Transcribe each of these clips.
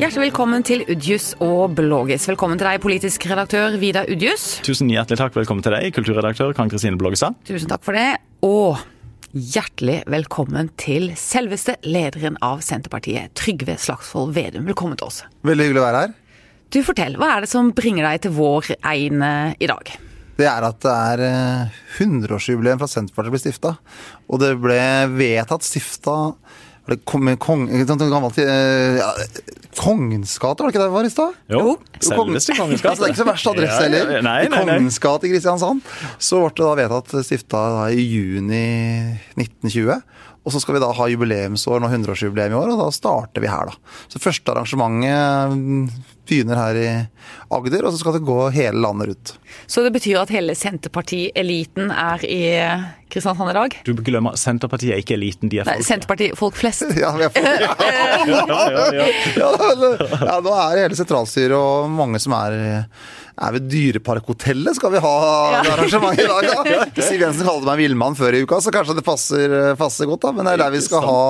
Hjertelig velkommen til Udjus og Blågis. Velkommen til deg, politisk redaktør Vidar Udjus. Tusen hjertelig takk. Velkommen til deg, kulturredaktør Kan Kristine Blågestad. Tusen takk for det. Og hjertelig velkommen til selveste lederen av Senterpartiet, Trygve Slagsvold Vedum. Velkommen til oss. Veldig hyggelig å være her. Du, fortell, hva er det som bringer deg til vår egn eh, i dag? Det er at det er eh, 100-årsjubileum fra Senterpartiet ble stifta. Og det ble vedtatt stifta var det kom, kong, gammelt, eh, ja, Kongens gate, var det ikke det det var i stad? Jo, selveste Kongens gate. Altså, det er ikke så verst adresse heller. ja. Nei, I nei. Kongens gate i Kristiansand. Så ble det da vedtatt stifta i juni 1920. Og så skal vi da ha jubileumsår, nå 100-årsjubileum i år, og da starter vi her, da. Så første arrangementet mm, begynner her i Agder, og så skal det gå hele landet rundt. Så det betyr at hele Senterparti-eliten er i Kristiansand i dag? Du glemmer Senterpartiet er ikke eliten, de er folk. Nei, Senterpartiet, Senterparti, folk flest. Ja, vi er folk. Ja, ja, ja. ja, ja, nå er det hele sentralstyret og mange som er er ved Dyreparkhotellet skal vi ha arrangement i dag, da. Siv Jensen kalte meg villmann før i uka, så kanskje det passer, passer godt, da. Men det er der vi skal ha,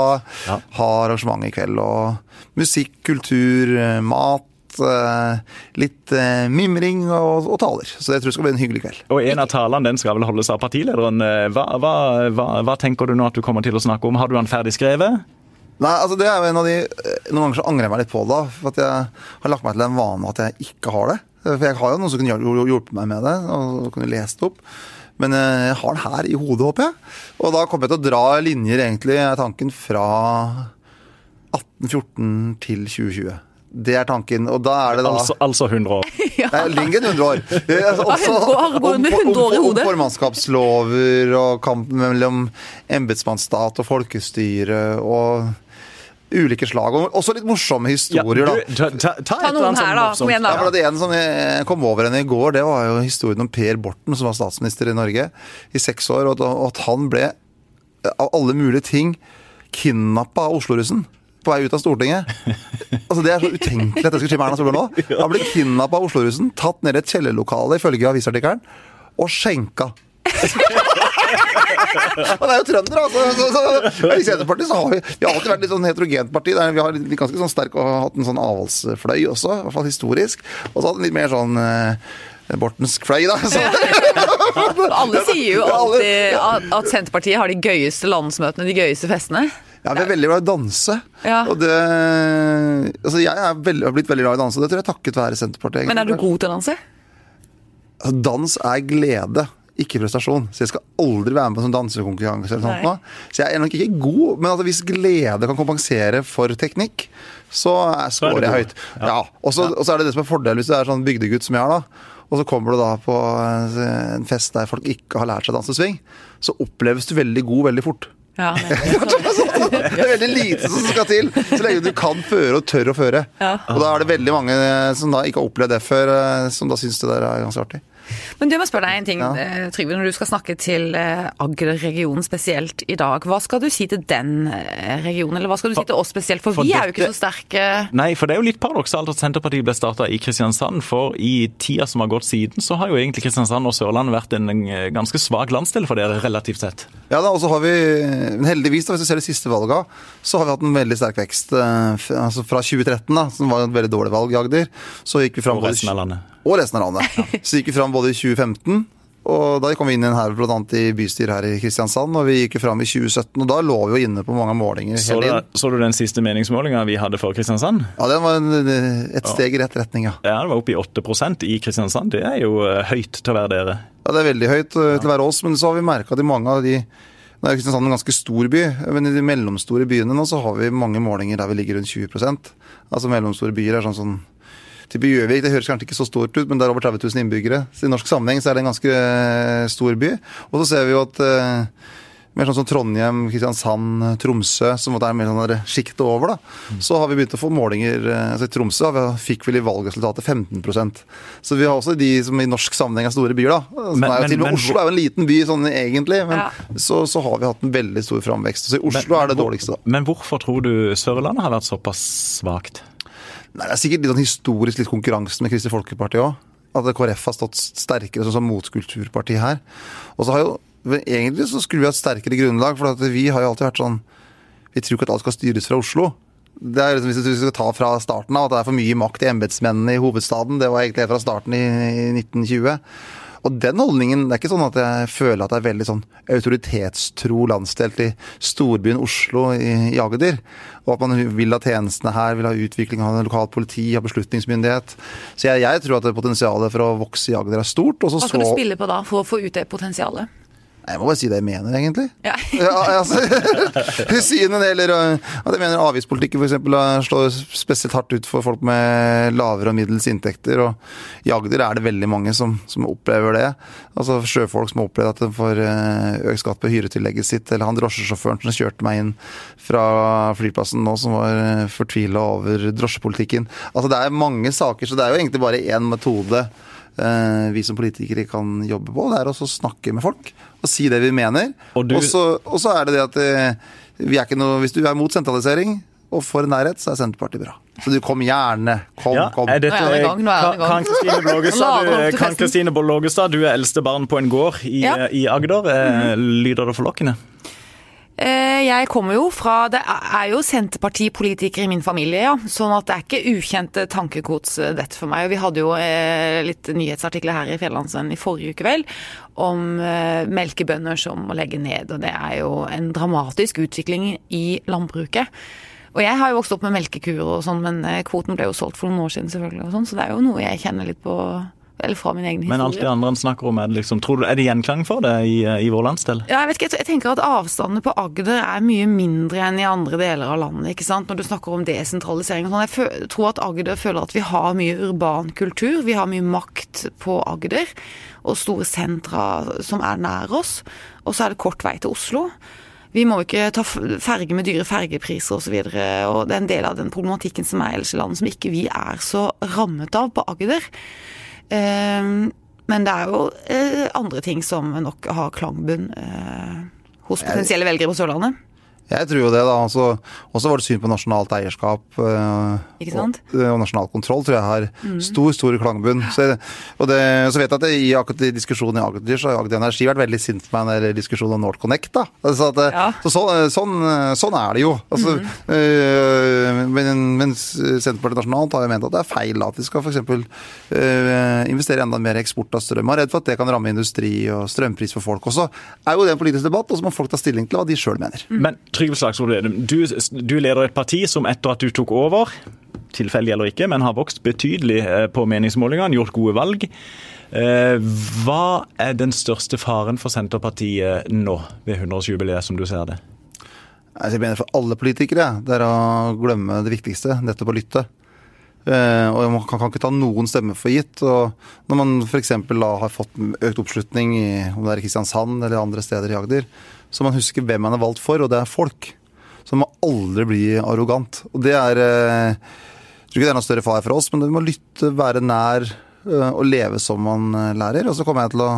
ha arrangement i kveld. Og musikk, kultur, mat. Eh, Litt eh, mimring og, og taler. Så jeg tror det skal bli en hyggelig kveld. Og en av talene den skal vel holdes av partilederen. Hva, hva, hva, hva tenker du nå at du kommer til å snakke om? Har du den ferdig skrevet? Nei, altså det er jo en av de Noen ganger så angrer jeg meg litt på det. For at jeg har lagt meg til en vane at jeg ikke har det. For jeg har jo noen som kunne hjul- hjulpet meg med det, og kunne lest det opp. Men eh, jeg har den her i hodet, håper jeg. Og da kommer jeg til å dra linjer, egentlig, tanken fra 1814 til 2020. Det er tanken. Og da er det da Altså, altså 100 år. Nei, Lyngen 100 år. Det altså også 100 år, går om, med om, 100 år i om, om formannskapslover og kampen mellom embetsmannsstat og folkestyre og ulike slag. Og også litt morsomme historier, Ja, da. ta, ta, ta, Ta noen her, sånn da. Kom igjen, Ja, da. for det en som jeg kom over henne i går, det var jo historien om Per Borten, som var statsminister i Norge i seks år, og at, og at han ble, av alle mulige ting, kidnappa av Oslo-russen på vei ut av Stortinget. Altså Det er så utenkelig at det skal skje med Erna Solberg nå. Han ble kidnappa av Oslo-russen, tatt ned i et kjellerlokale, ifølge avisartikkelen, og skjenka. Han er jo trønder, altså. Så, så, I Senterpartiet så har vi, vi har alltid vært litt sånn heterogent parti. Der vi har litt, ganske sånn sterk og hatt en sånn avholdsfløy også, i hvert fall historisk. Og så hatt en litt mer sånn eh, Bortensk fløy, da. Så, Alle sier jo alltid at Senterpartiet har de gøyeste landsmøtene, de gøyeste festene. Ja, vi er veldig glad i å danse. Ja. Og det Altså, jeg er veldig, har blitt veldig glad i å danse, og det tror jeg er takket være Senterpartiet. Men er du god til å danse? Altså, Dans er glede, ikke prestasjon. Så jeg skal aldri være med på en sånn dansekonkurranse eller sånt Så jeg er nok ikke god, men altså, hvis glede kan kompensere for teknikk, så er- er scorer jeg høyt. Ja. Og så og så er det det som er fordelen hvis du er sånn bygdegutt som jeg er, da. Og så kommer du da på en fest der folk ikke har lært seg dansesving, så oppleves du veldig god veldig fort. Ja, nettopp. Det er veldig lite som skal til, så lenge du kan føre og tør å føre. Ja. Og da er det veldig mange som da ikke har opplevd det før, eh, som da syns det der er ganske artig. Men du må spørre deg en ting, Ja. eh, Trygve. Når du skal snakke til eh, Agder-regionen spesielt i dag, hva skal du si til den eh, regionen, eller hva skal du si til oss spesielt? For, For vi er jo ikke så sterke. Nei, for det er jo litt paradoksalt at Senterpartiet ble starta i Kristiansand. For i tida som har gått siden, så har jo egentlig Kristiansand og Sørlandet vært en ganske svak landsdel for dere, relativt sett. Ja da, og så har vi, heldigvis da, hvis du ser de siste valga, så har vi hatt en veldig sterk vekst. Altså fra 2013, da, som var et veldig dårlig valg i Agder, så gikk vi fram Og resten av landet. Og resten av landet. Så gikk vi fram både i 2015, og da kom vi inn igjen her annet i bystyret her i Kristiansand, og vi gikk jo fram i 2017, og da lå vi jo inne på mange målinger Så du, så du den siste meningsmålinga vi hadde for Kristiansand? Ja, den var en, et steg i rett retning, ja. Ja, Det var oppe i 8% i Kristiansand. Det er jo eh, høyt til å være dere. Ja, det er veldig høyt uh, til å være oss, men så har vi merka at i mange av de Nå er Kristiansand en ganske stor by, men i de mellomstore byene nå så har vi mange målinger der vi ligger rundt 20% Altså mellomstore byer er sånn sånn Type Gjøvik, det høres kanskje ikke så stort ut, men det er over 30 000 innbyggere. Så i norsk sammenheng så er det en ganske eh, stor by. Og så ser vi jo at eh, mer sånn som Trondheim, Kristiansand, Tromsø, som er mer sånn sjiktet over, da. Så har vi begynt å få målinger eh, altså I Tromsø har vi, fikk vel i valgresultatet 15% Så vi har også de som i norsk sammenheng er store byer, da. Som Men- er jo til og med men Oslo er jo en liten by sånn egentlig, men Ja. så, så har vi hatt en veldig stor framvekst. Så i Oslo er det dårligste, da. Men hvorfor tror du Sørlandet har vært såpass svakt? Nei, det er sikkert litt sånn historisk litt konkurransen med Kristelig Folkeparti òg. At KrF har stått sterkere sånn som motkulturparti her. Og så har jo Egentlig så skulle vi hatt sterkere grunnlag, for vi har jo alltid vært sånn Vi tror ikke at alt skal styres fra Oslo. Det er liksom, Hvis du skal ta fra starten av at det er for mye makt i embetsmennene i hovedstaden, det var egentlig fra starten i 1920. Og den holdningen Det er ikke sånn at jeg føler at det er veldig sånn autoritetstro landsdelt i storbyen Oslo i, i Agder. Og at man vil ha tjenestene her, vil ha utvikling av lokalt politi, ha beslutningsmyndighet. Så jeg, jeg tror at potensialet for å vokse i Agder er stort. Hva skal du spille på da for å få ut det potensialet? Jeg må bare si det jeg mener, egentlig. Ja. ja, altså, hun sier en del at jeg mener avgiftspolitikken f.eks. slår spesielt hardt ut for folk med lavere og middels inntekter. og I Agder er det veldig mange som, som opplever det. Altså Sjøfolk som har opplevd at de får eh, økt skatt på hyretillegget sitt. Eller han drosjesjåføren som kjørte meg inn fra flyplassen nå, som var eh, fortvila over drosjepolitikken. Altså Det er mange saker, så det er jo egentlig bare én metode vi som politikere kan jobbe på. Det er også å snakke med folk og si det vi mener. Og, du... og, så, er det det at eh, vi er ikke noe, hvis du er mot sentralisering og for nærhet, så er Senterpartiet bra. Så du kom gjerne. Kom, ja, kom. Dette, nå er gang. Nå er vi i gang. Kan Kristine Bollågestad, du er eldste barn på en gård i, ja. i Agder. Mm. Lyder det forlokkende? Eh, jeg kommer jo fra Det er jo Senterpartipolitikere i min familie, ja. Sånn at det er ikke ukjente tankegods eh, dette for meg. Vi hadde jo eh, litt nyhetsartikler her i Fjellandsvennen i forrige uke, vel, om melkebønder som må legge ned. Og det er jo en dramatisk utvikling i landbruket. Og jeg har jo vokst opp med melkekuer og sånn, men kvoten ble jo solgt for noen år siden, selvfølgelig. og sånn, Så det er jo noe jeg kjenner litt på eller fra min egen historie. Men alt det andre han snakker om, er det, liksom, tror du, er det gjenklang for det i, i vår landsdel? Ja, jeg vet ikke, jeg tenker at avstandene på Agder er mye mindre enn i andre deler av landet. ikke sant? Når du snakker om desentralisering og sånn. Jeg tror at Agder føler at vi har mye urban kultur. Vi har mye makt på Agder, og store sentra som er nær oss. Og så er det kort vei til Oslo. Vi må ikke ta ferge med dyre fergepriser osv. Og, så og det er en del av den problematikken som er ellers i landet, som ikke vi er så rammet av på Agder. Ehm, men det er jo eh, andre ting som nok har klangbunn eh, hos potensielle velgere på Sørlandet. Jeg tror jo det, da. Også, også vårt syn på nasjonalt eierskap øh, og, og, nasjonal kontroll tror jeg har mm. stor stor klangbunn. Så, og det, så vet jeg at det, i akkurat i diskusjonen i Agder så har Agder Energi vært veldig sint på meg når diskusjonen om NorthConnect. da. Altså at, ja. så, så, sånn, sånn, er det jo. Altså, mm. øh, men, men, Senterpartiet nasjonalt har jo ment at det er feil at de skal f.eks. Øh, investere enda mer i eksport av strøm. Er redd for at det kan ramme industri og strømpris for folk også. er jo det en politisk debatt, og så må folk ta stilling til hva de sjøl mener. Mm. Men Trygve Slagsvold Vedum, du, du, leder et parti som etter at du tok over, tilfeldig eller ikke, men har vokst betydelig eh, på meningsmålingene, gjort gode valg. Eh, hva er den største faren for Senterpartiet nå, ved 100-årsjubileet, som du ser det? Jeg mener for alle politikere, det er å glemme det viktigste, nettopp å lytte. Uh, og Man kan, ikke ta noen stemmer for gitt. og Når man f.eks. har fått økt oppslutning i om det er i Kristiansand eller andre steder i Agder, så man husker hvem man er valgt for, og det er folk. Så man må aldri bli arrogant. Og det er uh, Jeg tror ikke det er noe større fare for oss, men vi må lytte, være nær Eh, å leve som man eh, lærer. Og så kommer jeg til å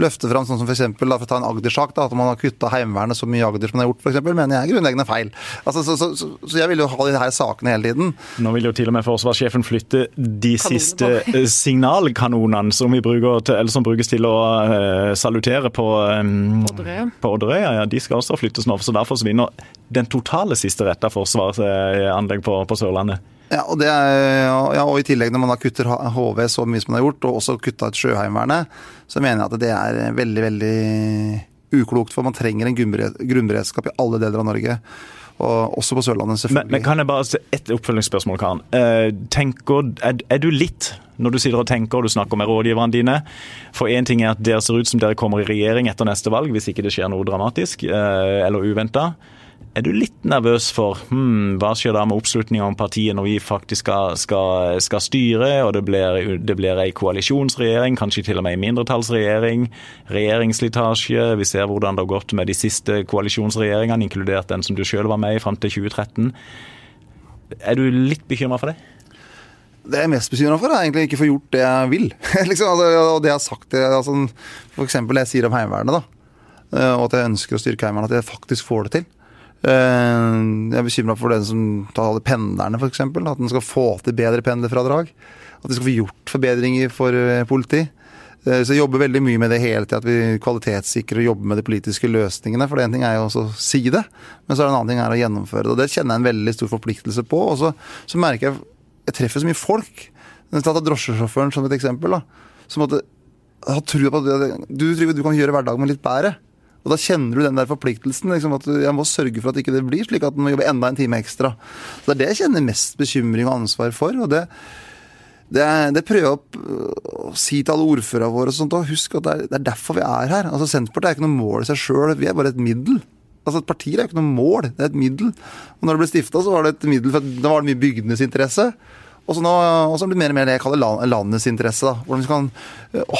løfte fram sånn som f.eks. for å ta en Agder-sak, at man har kutta Heimevernet så mye i Agder som man har gjort, f.eks., mener jeg er grunnleggende feil. Altså, så, så, så, så, jeg vil jo ha de her sakene hele tiden. Nå vil jo til og med forsvarssjefen flytte de siste eh, signalkanonene som, til, som, brukes til å uh, salutere på, um, Odderøya. Ja, de skal også flyttes nå, så derfor forsvinner den totale siste retta forsvarsanlegg på, på Sørlandet. Ja og, er, ja, og, i tillegg når man da kutter HV så mye som man har gjort, og også kutta ut Sjøheimevernet, så mener jeg at det er veldig, veldig uklokt. For man trenger en grunnberedskap i alle deler av Norge. Og også på Sørlandet, selvfølgelig. Men, men kan jeg bare se Et oppfølgingsspørsmål, Karen. Uh, tenker, er, er, du litt, når du sitter og tenker og du snakker med rådgiverne dine For én ting er at dere ser ut som dere kommer i regjering etter neste valg, hvis ikke det skjer noe dramatisk uh, eller uventa. Er du litt nervøs for hmm, hva skjer da med oppslutninga om partiet når vi faktisk skal, skal, skal styre, og det blir, det ei koalisjonsregjering, kanskje til og med ei mindretallsregjering, regjeringsslitasje. Vi ser hvordan det har gått med de siste koalisjonsregjeringene, inkludert den som du sjøl var med i fram til 2013. Er du litt bekymra for det? Det jeg er mest bekymra for, er egentlig ikke få gjort det jeg vil. liksom, altså, og det jeg har sagt, altså, F.eks. det jeg sier om Heimevernet, da, eh, og at jeg ønsker å styrke Heimevernet, at jeg faktisk får det til. Eh, jeg er bekymra for den som tar alle pendlerne, f.eks. At en skal få til bedre pendlerfradrag. At vi skal få gjort forbedringer for eh, politi. Eh, Så jeg jobber veldig mye med det hele tida, at vi kvalitetssikrer og jobber med de politiske løsningene. For en ting er jo også å si det, men så er det en annen ting er å gjennomføre det. Og det kjenner jeg en veldig stor forpliktelse på. Og så, så merker jeg jeg treffer så mye folk. Ta drosjesjåføren som et eksempel. da, som måtte ha trua på at du, du kan gjøre hverdagen min litt bedre. Og da kjenner du den der forpliktelsen. Liksom, at jeg må sørge for at ikke det blir slik at man må jobbe enda en time ekstra. Så Det er det jeg kjenner mest bekymring og ansvar for. og det det, det, prøver jeg å, å si til alle ordførerne våre. og sånt, og Husk at det er, det er, derfor vi er her. Altså Senterpartiet er ikke noe mål i seg sjøl, vi er bare et middel. Altså Et parti er ikke noe mål, det er et middel. Og når det ble stifta, var det et middel, for da var det mye bygdenes interesse. Og så har det mer og mer det jeg kaller landets interesse. da. Hvordan vi kan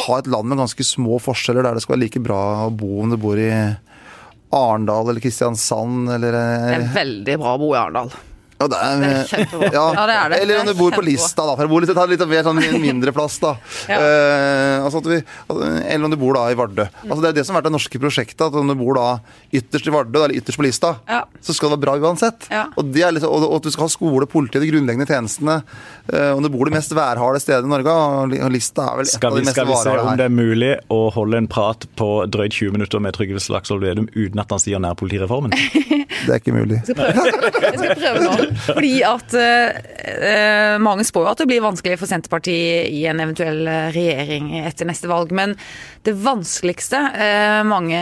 ha et land med ganske små forskjeller, der det skal være like bra å bo om du bor i Arendal eller Kristiansand eller Det er veldig bra å bo i Arendal. Ja, det er, Det er. Ja, Ja, det er det. Eller om du bor på. Lista, da. For å bor litt, litt mer sånn mindre plass, da. Ja. Eh, altså at vi, eller om du bor da i Vardø. Altså Det er det som har vært det norske prosjektet. At om du bor da ytterst i Vardø, eller ytterst på Lista, Ja. så skal det være bra uansett. Ja. Og, det er liksom, og, og at du skal ha skole, politi, de grunnleggende tjenestene. Eh, om du bor det mest værharde stedet i Norge, og Lista er vel et Skal av vi, de mest skal vi se om det er mulig å holde en prat på drøyt 20 minutter med Trygve Slagsvold Vedum uten at han sier nærpolitireformen? Det er ikke mulig. Jeg skal prøve nå. Fordi at uh, mange spår jo at det blir vanskelig for Senterpartiet i en eventuell eh, regjering etter neste valg. Men det vanskeligste uh, mange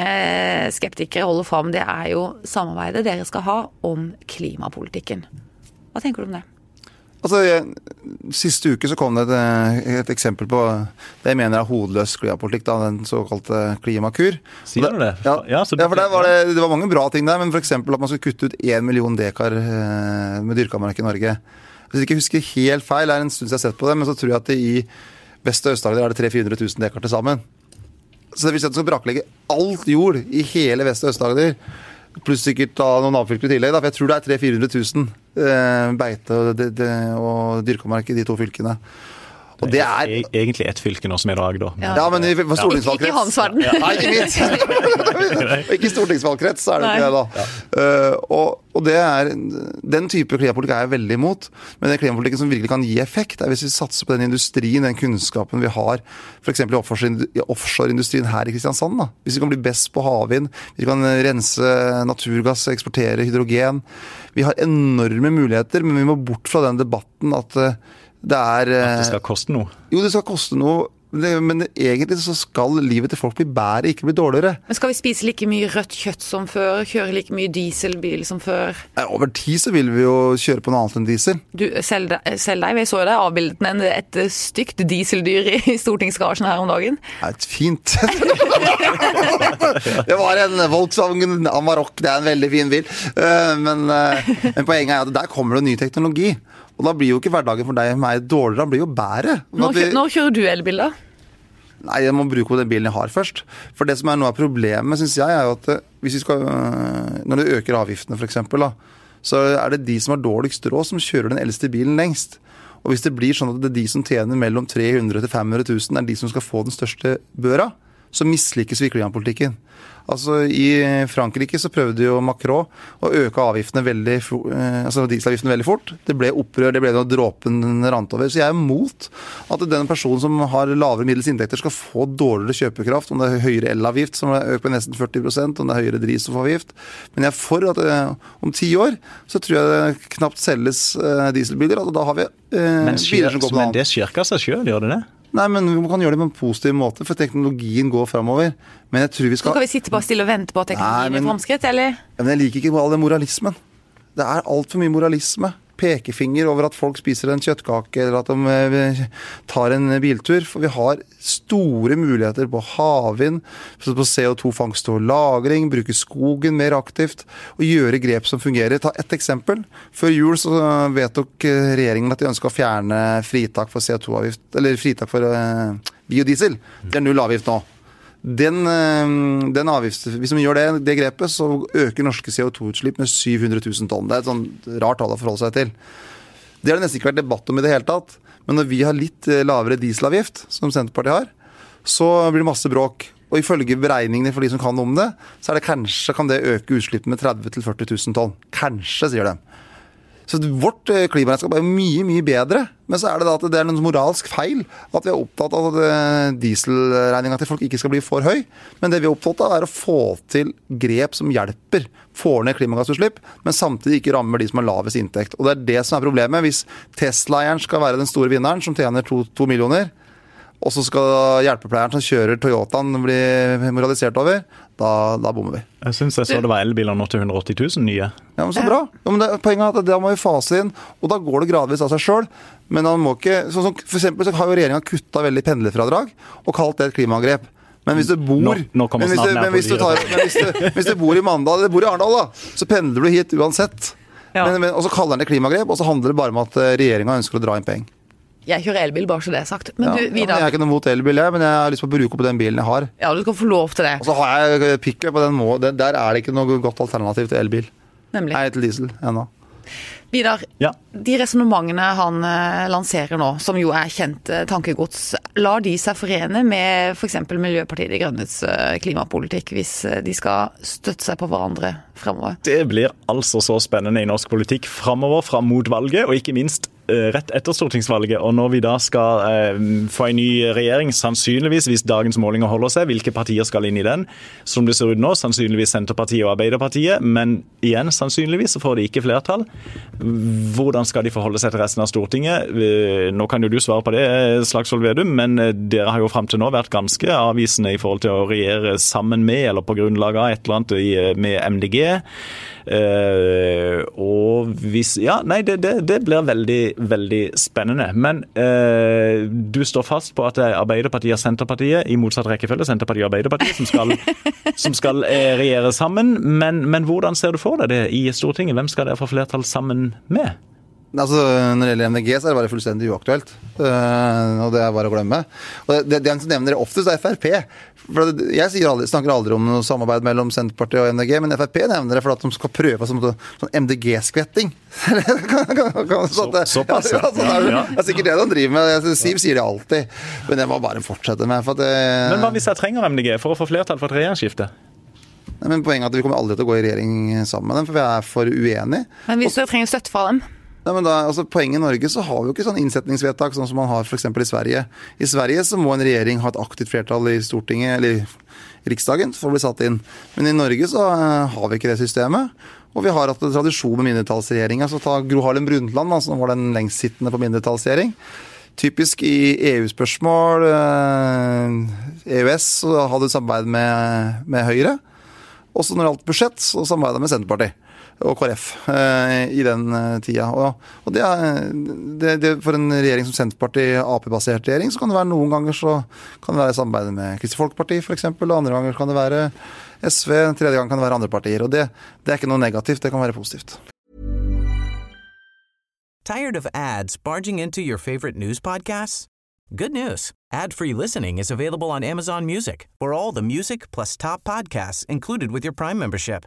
skeptikere holder fram, det er jo samarbeidet dere skal ha om klimapolitikken. Hva tenker du om det? Altså, jeg, Siste uke så kom det et, et eksempel på det jeg mener er hodeløs klimapolitikk, da, den såkalte Klimakur. Sier du det? Ja, Ja, så ja for der var det, det var mange bra ting der, men f.eks. at man skulle kutte ut 1 million dekar eh, med dyrka mark i Norge. Hvis jeg ikke husker helt feil, det er en stund siden jeg har sett på det, men så tror jeg at det i Vest- og Øst-Agder er det 300 000-400 000 dekar til sammen. Så det vil si at du skal braklegge alt jord i hele Vest- og Øst-Agder. Pluss sikkert da noen avfylker i tillegg. Da, for jeg tror det er 300 000-400 000 eh, beite og, det, det, og dyrkamark i de to fylkene. Og det er E- Egentlig ett fylke nå som er Agder. Ja. Ja, men i for stortingsvalgkrets ikke i hans verden. Nei, ikke mitt! ikke i stortingsvalgkrets, så er det ikke det, da. Uh, og, og det er, Den type klimapolitikk er jeg veldig imot. Men den klimapolitikken som virkelig kan gi effekt, er hvis vi satser på den industrien, den kunnskapen vi har f.eks. i offshore- i offshoreindustrien her i Kristiansand. da. Hvis vi kan bli best på havvind, vi kan rense naturgass, eksportere hydrogen. Vi har enorme muligheter, men vi må bort fra den debatten at eh, det er At eh, det skal koste noe. jo, det skal koste noe, men egentlig så skal livet til folk bli bedre, ikke bli dårligere. Men skal vi spise like mye rødt kjøtt som før? Kjøre like mye dieselbil som før? Eh, Over tid så vil vi jo kjøre på noe annet enn diesel. Du, selv, selv deg, vi så jo deg avbildet med et stygt dieseldyr i stortingsgarasjen her om dagen. Det er et fint Det var en Volkswagen Amarok, det er en veldig fin bil. Eh, Men, eh, men poenget er at der kommer det ny teknologi. Og da blir jo ikke hverdagen for deg og meg dårligere, han blir jo bedre. Når, vi- når kjører du elbil, da? Nei, jeg må bruke den bilen jeg har først. For det som er noe av problemet, syns jeg, er jo at eh, hvis vi skal øh, Når du øker avgiftene, f.eks., så er det de som har dårligst råd, som kjører den eldste bilen lengst. Og hvis det blir sånn at det er de som tjener mellom 300 til 500 000, er de som skal få den største børa, så mislykkes vi i klimapolitikken. Altså I Frankrike så prøvde jo Macron å øke avgiftene veldig, eh, altså dieselavgiftene veldig fort. Det ble opprør, det ble noe dråpen rant over. Så jeg er imot at den personen som har lavere middels inntekter skal få dårligere kjøpekraft, om det er høyere elavgift, som er økt med nesten 40% om det er høyere drivstoffavgift. Men jeg er for at eh, om ti år så tror jeg det knapt selges eh, dieselbiler. og da har vi eh, skjer, biler som går på men det skjer ikke av seg sjøl, gjør det det? Nei, men vi kan gjøre det på en positiv måte, for teknologien går framover. Men jeg tror vi skal Så skal vi sitte bare stille og vente på at teknologien Nei, men- framskritt, eller? Ja, Men jeg liker ikke all den moralismen. Det er altfor mye moralisme. Pekefinger over at folk spiser en kjøttkake eller at de eh, tar en biltur. For vi har store muligheter på havvind, på CO2-fangst og -lagring, bruke skogen mer aktivt og gjøre grep som fungerer. Ta ett eksempel. Før jul så vedtok eh, regjeringen at de ønska å fjerne fritak for CO2-avgift, eller fritak for eh, biodiesel. Det er null avgift nå. Den, eh, den avgifts, hvis man gjør det, det grepet, så øker norske CO2-utslipp med 700 000 tonn. Det er et sånn rart tall å forholde seg til. Det har det nesten ikke vært debatt om i det hele tatt. Men når vi har litt eh, lavere dieselavgift, som Senterpartiet har, så blir det masse bråk. Og ifølge beregningene for de som kan om det, så er det kanskje kan det øke utslippene med 30 000-40 000 tonn. Kanskje, sier de. Så vårt eh, klimaregnskap er jo mye, mye bedre. Men så er det da at det er noen moralsk feil at vi er opptatt av at eh, dieselregninga til folk ikke skal bli for høy. Men det vi er opptatt av, er å få til grep som hjelper. Får ned klimagassutslipp, men samtidig ikke rammer de som har lavest inntekt. Og det er det som er problemet. Hvis Tesla-eieren skal være den store vinneren, som tjener to, to millioner, og så skal hjelpepleieren som kjører Toyotaen bli moralisert over, da, da bommer vi. Jeg syns jeg så det var elbiler nå til 180 000 nye. Ja, men Så bra. Ja, men det, poenget er at Da må vi fase inn, og da går det gradvis av seg sjøl. Men man må ikke, sånn som for eksempel, så har jo regjeringa kutta veldig pendlerfradrag og kalt det et klimaangrep. Men hvis du bor Nå, nå men hvis du, men hvis du, tar, men hvis du, hvis du bor i Mandal eller bor i Arendal, da, så pendler du hit uansett. Ja. Men, men, og så kaller han det klimagrep, og så handler det bare om at regjeringa ønsker å dra inn penger. Jeg kjører elbil, bare så det er sagt. Men Ja, du, ja, jeg er ikke noe mot elbil, jeg, men jeg har lyst på å bruke opp den bilen jeg har. Ja, du skal få lov til det. Og så har jeg pickup, og den må, der er det ikke noe godt alternativ til elbil. Nemlig. Nei, til diesel ennå. Vidar, Ja. de resonnementene han eh, lanserer nå, som jo er kjent eh, tankegods, lar de seg forene med f.eks. Miljøpartiet De Grønnes eh, klimapolitikk, hvis de skal støtte seg på hverandre fremover? Det blir altså så spennende i norsk politikk framover, fram mot valget, og ikke minst rett etter stortingsvalget. Og når vi da skal eh, få en ny regjering, sannsynligvis, hvis dagens målinger holder seg, hvilke partier skal inn i den? Som det ser ut nå, sannsynligvis Senterpartiet og Arbeiderpartiet, men igjen, sannsynligvis så får de ikke flertall. Hvordan skal de forholde seg til resten av Stortinget? Eh, Nå kan jo du svare på det, eh, Slagsvold Vedum, men eh, dere har jo fram til nå vært ganske avvisende i forhold til å regjere sammen med, eller på grunnlag av et eller annet med MDG. Eh, og hvis Ja, nei, det, det, det blir veldig, veldig spennende. Men eh, du står fast på at det er Arbeiderpartiet og Senterpartiet, i motsatt rekkefølge, Senterpartiet og Arbeiderpartiet, som skal, som skal eh, regjere sammen. Men, men hvordan ser du for deg det i Stortinget? Hvem skal dere få flertall sammen med? Altså, Når det gjelder MDG, så er det bare fullstendig uaktuelt. Uh, og det er bare å glemme. Og det, det, Den som nevner det oftest, er Frp. For det, jeg sier aldri, snakker aldri om noe samarbeid mellom Senterpartiet og MDG, men Frp nevner det for at de skal prøve sånn, sånn MDG-skvetting. Så, såpass, ja. ja. sånn det, er, det er sikkert det de driver med. Siv sier det alltid. Men det må bare fortsette med. For at det, Men hva hvis jeg trenger MDG for å få flertall for et regjeringsskifte? Men Poenget er at vi kommer aldri til å gå i regjering sammen med dem, for vi er for uenige. Men hvis dere trenger støtte fra dem? Nei, men da, altså Poenget i Norge så har vi jo ikke sånn innsetningsvedtak sånn som man har f.eks. i Sverige. I Sverige så må en regjering ha et aktivt flertall i Stortinget eller Riksdagen for å bli satt inn. Men i Norge så eh, har vi ikke det systemet. Og vi har hatt en tradisjon med mindretallsregjeringa. Så ta Gro Harlem Brundtland, da, som var den lengstsittende på mindretallsregjering. Typisk i EU-spørsmål, eh, EØS, så hadde hun samarbeid med, med Høyre. Også når det gjaldt budsjett, så samarbeida med Senterpartiet og KrF eh, i den eh, tida. Og, det er, det, det, for en regjering som Senterpartiet, Ap-basert regjering, så kan det være noen ganger så kan det være samarbeid med Kristelig Folkeparti f.eks., og andre ganger kan det være SV, tredje gang kan det være andre partier. Og det, det er ikke noe negativt, det kan være positivt. Tired of ads barging into your favorite news podcasts? Good news. Ad-free listening is available on Amazon Music for all the music plus top podcasts included with your Prime membership.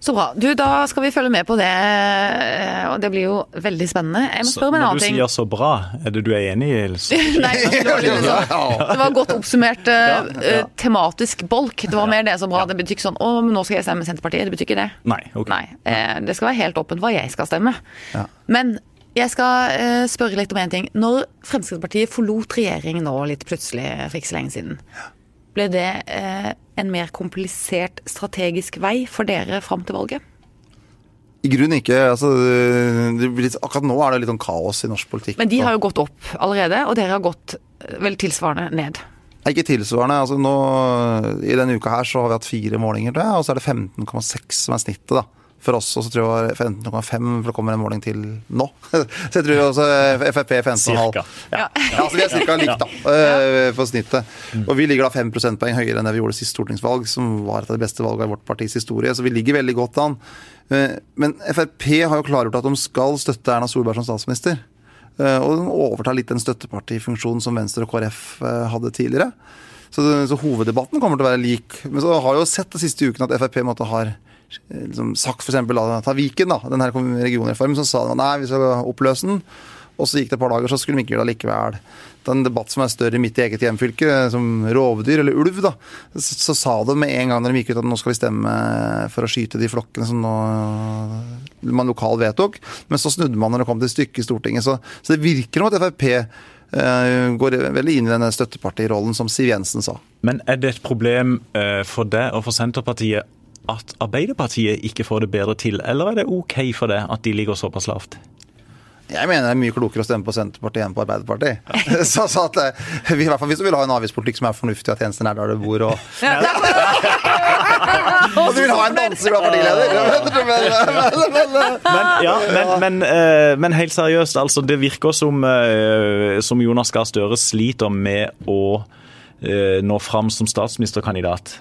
Så bra. Du, da skal vi følge med på det, eh, og det blir jo veldig spennende. Jeg må spørre om en Når du sier så bra, er det du er enig i? Else? Nei, det var, sånn. det var godt oppsummert uh, tematisk bolk. Det var mer det som bra. Det betyr ikke sånn 'Å, men nå skal jeg stemme Senterpartiet'. Det betyr ikke det. Nei. okay. Nei. Uh, det skal være helt åpent hva jeg skal stemme. Men jeg skal spørre litt om en ting. Når Fremskrittspartiet forlot regjering nå litt plutselig for ikke så lenge siden, ble det eh, en mer komplisert strategisk vei for dere fram til valget? I grunnen ikke. altså litt, Akkurat nå er det litt sånn kaos i norsk politikk. Men de har jo gått opp allerede, og dere har gått eh, vel tilsvarende ned. Ikke tilsvarende. altså nå, I denne uka her så har vi hatt fire målinger, tror jeg, og så er det 15,6 som er snittet. da. For oss og så tror jeg det var 15,5, for det kommer en måling til nå. Så jeg tror også Frp 15,5. Cirka. Ja. ja, altså Vi er ca. likt, da, på snittet. Og vi ligger da 5 prosentpoeng høyere enn det vi gjorde sist stortingsvalg, som var et av de beste valgene i vårt partis historie. Så vi ligger veldig godt an. Eh, Men Frp har jo klargjort at de skal støtte Erna Solberg som statsminister. Eh, Og de overtar litt den støttepartifunksjonen som Venstre og KrF eh, hadde tidligere. Så, så hoveddebatten kommer til å være lik. Men så har jeg jo sett de siste ukene at Frp måtte har liksom, sagt eksempel, ta Viken, da, den her regionreformen, så sa nei, vi skal oppløse den. Og så gikk det et par dager, så skulle de ikke gjøre det likevel. Det er en debatt som er større i mitt eget hjemfylke, som rovdyr eller ulv, da. Så, så, sa de med en gang når de gikk ut at nå skal vi stemme for å skyte de flokkene som nå man lokalt vedtok. Men så snudde man når det kom til stykket i Stortinget. Så, så det virker som at Frp uh, går veldig inn i denne støttepartirollen, som Siv Jensen sa. Men er det et problem uh, for deg og for Senterpartiet at Arbeiderpartiet ikke får det bedre til, eller er det OK for det at de ligger såpass lavt? Jeg mener det er mye klokere å stemme på Senterpartiet enn på Arbeiderpartiet. Ja. så, så at, eh, vi, i hvert fall Hvis du vil ha en avgiftspolitikk som er fornuftig, at tjenestene er der du bor og Og du vil ha en danseglad partileder! men, ja, men, men, eh, men, helt seriøst, altså. Det virker som, eh, som Jonas Gahr Støre sliter med å nå fram som statsministerkandidat.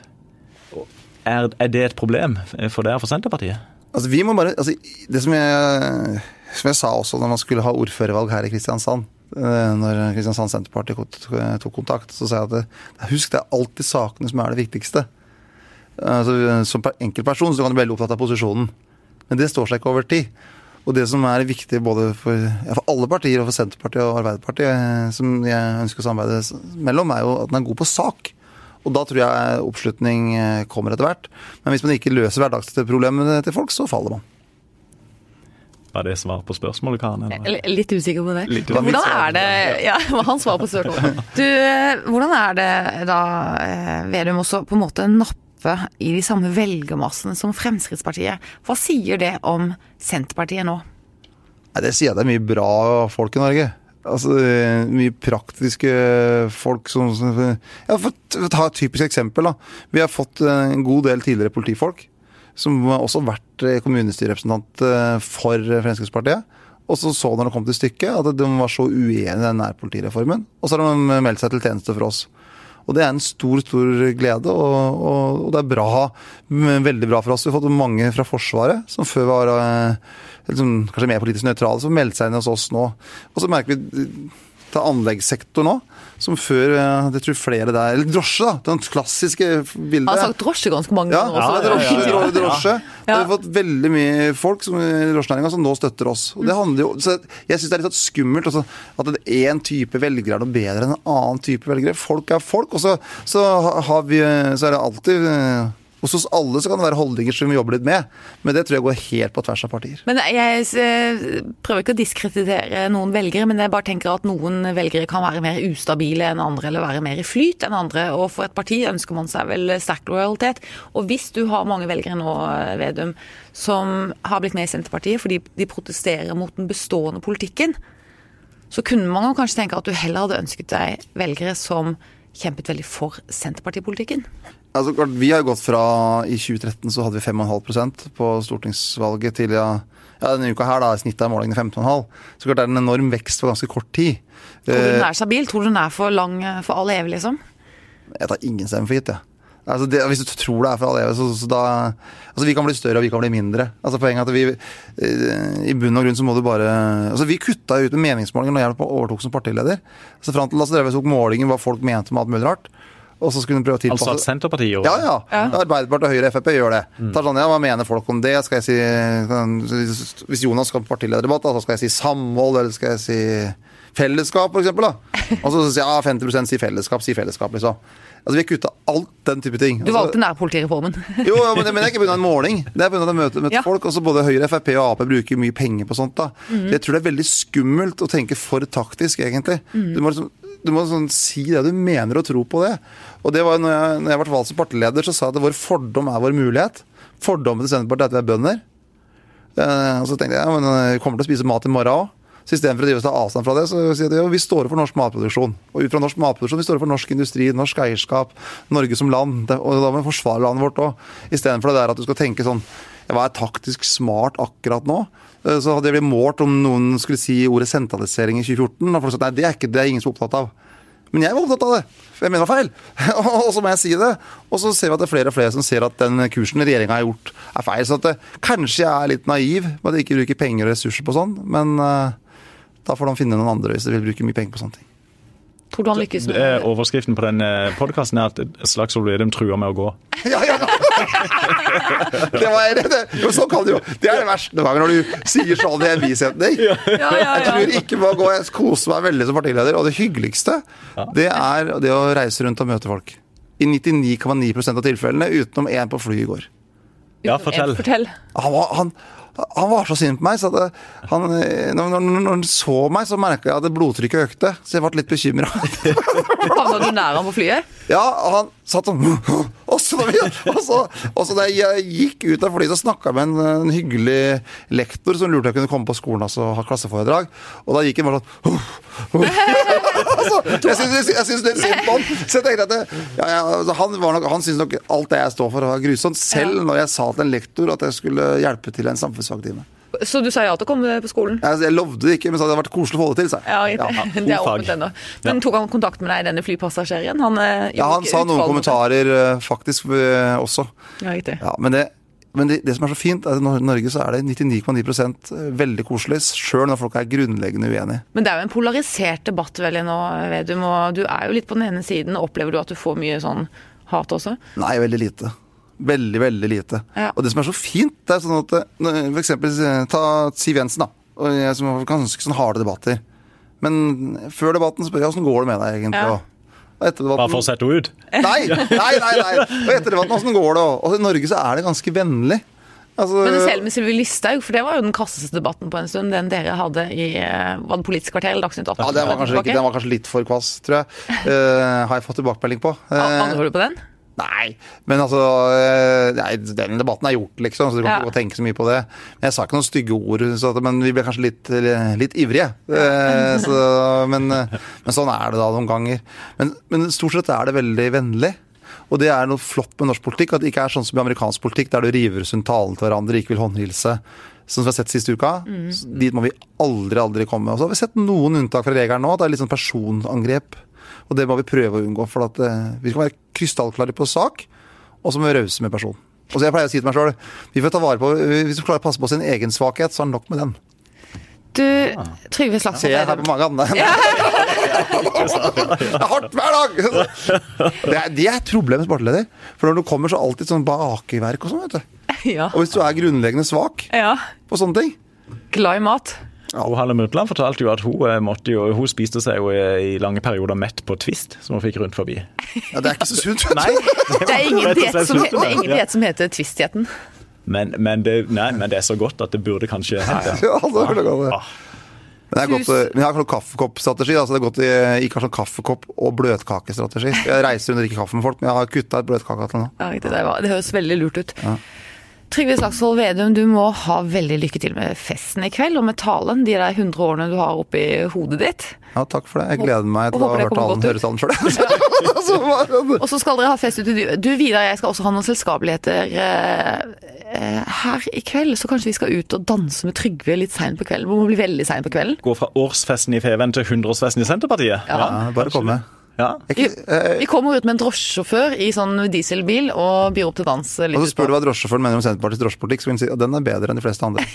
Er, er det et problem for dere for Senterpartiet? Altså, vi må bare, altså, det som jeg som jeg sa også når man skulle ha ordførervalg her i Kristiansand, eh, når Kristiansand Senterparti tok kontakt, så sa jeg at husk det er alltid sakene som er det viktigste. Altså, som enkeltperson så kan du bli opptatt av posisjonen, men det står seg ikke over tid. Og det som er viktig både for, ja, for, alle partier, og for Senterpartiet og Arbeiderpartiet, eh, som jeg ønsker å samarbeide mellom, er jo at den er god på sak. Og da tror jeg oppslutning eh, kommer etter hvert. Men hvis man ikke løser hverdagsproblemene til folk, så faller man. Var det svar på spørsmålet, Karen? Eller? Litt usikker på det. Litt hvordan er det Ja, han svarer på spørsmålet. Du, eh, hvordan er det da, eh, Vedum, også på en måte nappe i de samme velgermassene som Fremskrittspartiet? Hva sier det om Senterpartiet nå? Det sier jeg det er mye bra folk i Norge. Altså, mye praktiske folk som ja, For å ta et typisk eksempel. da. Vi har fått en god del tidligere politifolk som også har vært eh, kommunestyrerepresentant eh, for Fremskrittspartiet. Og så så når det kom til stykket at de var så uenige i den nærpolitireformen. Og så har de meldt seg til tjeneste for oss. Og det er en stor, stor glede, og, og, og det er bra, veldig bra for oss. Vi har fått mange fra Forsvaret, som før var eh, liksom, kanskje mer politisk nøytrale, som meldte seg inn hos oss nå. Og så merker vi til anleggssektor nå som før Jeg tror flere der Eller drosje, da. Det klassiske bildet. Han har sagt drosje ganske mange ganger ja, også. Ja, drosje, ja, drosje. Ja. Har vi fått veldig mye folk som, i drosjenæringa som nå støtter oss. Og det handler jo, så Jeg syns det er litt sånn skummelt også, at én type velgere er noe bedre enn en annen type velgere. Folk er folk. Og så, så, har vi, så er det alltid hos alle så kan det være holdninger som vi jobber litt med, men det tror jeg går helt på tvers av partier. Men Jeg eh, prøver ikke å diskreditere noen velgere, men jeg bare tenker at noen velgere kan være mer ustabile enn andre, eller være mer i flyt enn andre. Og for et parti ønsker man seg vel sterk lojalitet. Og hvis du har mange velgere nå, Vedum, som har blitt med i Senterpartiet fordi de protesterer mot den bestående politikken, så kunne man jo kanskje tenke at du heller hadde ønsket deg velgere som kjempet veldig for Senterpartipolitikken? Altså, vi har gått fra I 2013 så hadde vi 5,5% på stortingsvalget til ja, ja, denne uka her da, snittet av målingene 15,5. Så klart det er en enorm vekst på ganske kort tid. Tror du den er stabil? Tror du den er for lang for all evig, liksom? Jeg tar ingen stemme for gitt, jeg. Ja. Altså det, hvis du tror det er for all evig, så, så, da Altså vi kan bli større, og vi kan bli mindre. Altså Poenget er at vi eh, I bunn og grunn så må du bare Altså Vi kutta ut med meningsmålinger når jeg overtok som partileder. Så fram til Lasse Dreve tok målinger hva folk mente med alt mulig rart. Og så skulle hun prøve å tilpasse Altså at Senterpartiet gjorde det? Ja, ja. ja. Arbeiderpartiet, Høyre, Frp gjør det. Mm. Sånn, ja, hva mener folk om det? Skal jeg si Hvis Jonas skal på partilederdebatt, så skal jeg si samhold, eller skal jeg si fellesskap, f.eks. Og så sier ja, 50% sier fellesskap, si fellesskap, liksom. Altså, Vi har kutta alt den type ting. Du valgte nærpolitireformen. jo, men det, men det er ikke pga. en måling. Det er pga. å møte, møter ja. folk. Også både Høyre, Frp og Ap bruker mye penger på sånt. da. Mm. Jeg tror det er veldig skummelt å tenke for taktisk, egentlig. Mm. Du må liksom du må sånn si det du mener og tro på det. Og det var når jeg, når jeg ble valgt som partileder, så sa jeg at vår fordom er vår mulighet. Fordommen til Senterpartiet er at vi er bønder. Eh, og så tenkte jeg ja, men jeg kommer til å spise mat i morgen òg. Så istedenfor å ta avstand fra det, så sier de at vi står for norsk matproduksjon. Og ut fra norsk matproduksjon, vi står for norsk industri, norsk eierskap, Norge som land. Og da må vi forsvare landet vårt òg. Istedenfor det der at du skal tenke sånn Hva er taktisk smart akkurat nå? Eh, så hadde jeg blitt målt om noen skulle si ordet sentralisering i 2014. Og folk sa nei, det er, ikke, det er ingen som er opptatt av. Men jeg var opptatt av det, for jeg mener det var feil. og så må jeg si det. Og så ser vi at det er flere og flere som ser at den kursen regjeringa har gjort, er feil. Så at det, kanskje jeg er litt naiv med at jeg ikke bruker penger og ressurser på sånn, men uh, da får de finne noen andre hvis de vil bruke mye penger på sånne ting. Tror du han lykkes med det? Overskriften på den podkasten er at Slagsvold Vedum truer med å gå. ja, ja, ja. Det var det, Men sånn kan det jo. Det er det verste noen gang når du sier sånn i en bisetning. Ja, ja, Jeg tror ikke på å gå, jeg koser meg veldig som partileder. Og det hyggeligste, det er det å reise rundt og møte folk. I 99,9 av tilfellene, utenom én på flyet i går. Ja, fortell. Fortell. Han var, han, han var så sint på meg, så at han, når, når, når han så meg, så merka jeg at blodtrykket økte. Så jeg ble litt bekymra. Havna du nær ham på flyet? Ja, og han satt sånn Og så, og så, og så da jeg gikk ut av flyet, så snakka jeg med en, en hyggelig lektor som lurte jeg kunne komme på skolen og og ha klasseforedrag. Og da gikk han bare sånn altså, Jeg syns jeg syns litt synd på han. Så jeg tenkte at det, ja, ja, altså, Han, var nok- han syns nok alt det jeg står for, var grusomt. Selv når jeg sa til en lektor at jeg skulle hjelpe til en samfunnsfagtime. Så du sa ja til å komme på skolen? Jeg, jeg lovde det ikke, men det hadde vært koselig å få det til. sa jeg. Ja, riktig. det er åpent ennå. Men tok han kontakt med deg, denne flypassasjeren? Han, eh, Ja, han sa noen kommentarer eh, faktisk eh, også. Ja, men det, men det, det som er så fint, er at i Norge så er det 99,9 veldig koselig, sjøl når folk er grunnleggende uenige. Men det er jo en polarisert debatt veldig nå, Vedum. Og du er jo litt på den ene siden. Opplever du at du får mye sånn hat også? Nei, veldig lite. Veldig, veldig lite. Ja. Og det som er så fint, det er sånn at f.eks. For eksempel eh, ta Siv Jensen, da. Og jeg som har ganske sånn harde debatter. Men før debatten spør jeg åssen går det med deg, egentlig. Ja. Bare for å sette henne ut. Nei, nei, nei, nei. Og etter debatten, åssen går det? Og, i Norge så er det ganske vennlig. Altså, Men selv med Sylvi Listhaug, for det var jo den kasseste debatten på en stund, den dere hadde i eh, Var det Politisk kvarter eller Dagsnytt 18? ja, den var, kanskje, den var kanskje litt for kvass, tror jeg. Uh, har jeg fått tilbakemelding på. Eh, Angrer du på den? Nei, men altså eh, nei, Den debatten er gjort, liksom, så du kan ikke ja. tenke så mye på det. Men Jeg sa ikke noen stygge ord, så at, men vi ble kanskje litt, litt ivrige. Eh, så, men, men sånn er det da noen ganger. Men, men stort sett er det veldig vennlig. Og det er noe flott med norsk politikk, at det ikke er sånn som i amerikansk politikk, der du river sund talen til hverandre, ikke vil håndhilse. Sånn som vi har sett siste uka. Dit må vi aldri, aldri komme. Og så har vi sett noen unntak fra regelen nå. Det er litt sånn personangrep. Og det må vi prøve å unngå. For at, eh, vi skal være krystallklare på sak, og så må vi rause med personen. Og så jeg pleier å si til meg sjøl vi får ta vare på, hvis du klarer å passe på sin egen svakhet, så er det nok med den. Du, Trygve Slagsvold Ser jeg her på mange andre. Ja. Det er hardt hver dag! Det er, det er et problem med partileder. For når du kommer, så er det alltid sånn bakeverk og sånn, vet du. Ja. Og hvis du er grunnleggende svak ja. på sånne ting Glad i mat. Og Halle Mutland fortalte jo at hun, eh, måtte jo, hun spiste seg jo i i lange perioder mett på Twist, som hun fikk rundt forbi. ja, Det er ikke så sunt, vet du. Nei, Det er ingen diett som, Ja. som heter Twist-dietten. Men, men, men det er så godt at det burde kanskje hent det. Ja, det burde det godt, det. Ah. Men jeg har gått, eh, men jeg har kaffekoppstrategi. Altså det er godt i, ikke har sånn kaffekopp og bløtkakestrategi. Jeg reiser rundt og drikker kaffe med folk, men jeg har kutta ut bløtkaka til nå. Ja, det, var, det høres veldig lurt ut. Trygve Slagsvold Vedum, du må ha veldig lykke til med festen i kveld, og med talen, de der 100 årene du har oppi hodet ditt. Ja, takk for det. Jeg gleder meg til å ha hørt talen, høres høre talen sjøl. Og så skal dere ha fest ute Du, Vidar, jeg skal også ha noen selskapeligheter eh, eh, her i kveld, så kanskje vi skal ut og danse med Trygve litt seint på kvelden. Vi må bli veldig seint på kvelden. Gå fra årsfesten i Feven til 100-årsfesten i Senterpartiet. Ja, bare komme. Ja. Eh, Vi kommer ut med en drosjesjåfør i sånn dieselbil og byr opp til dans. litt og så spør du hva drosjesjåføren mener om Senterpartiets drosjepolitikk, så vil han si at den er bedre enn de fleste andre.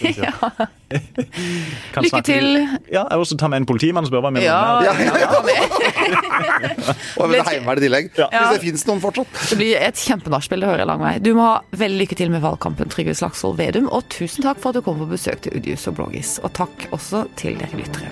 Lykke til. Ja, jeg vil også ta med en politimann og spørre hva han mener. Ja, ja. Og med heimevern i tillegg. Hvis det fins noen fortsatt. Det blir et kjempenachspiel, det hører jeg lang vei. Du må ha veldig lykke til med valgkampen, Trygve Slagsvold Vedum, og tusen takk for at du kom på besøk til Udius og Bloggis. Og takk også til dere lyttere.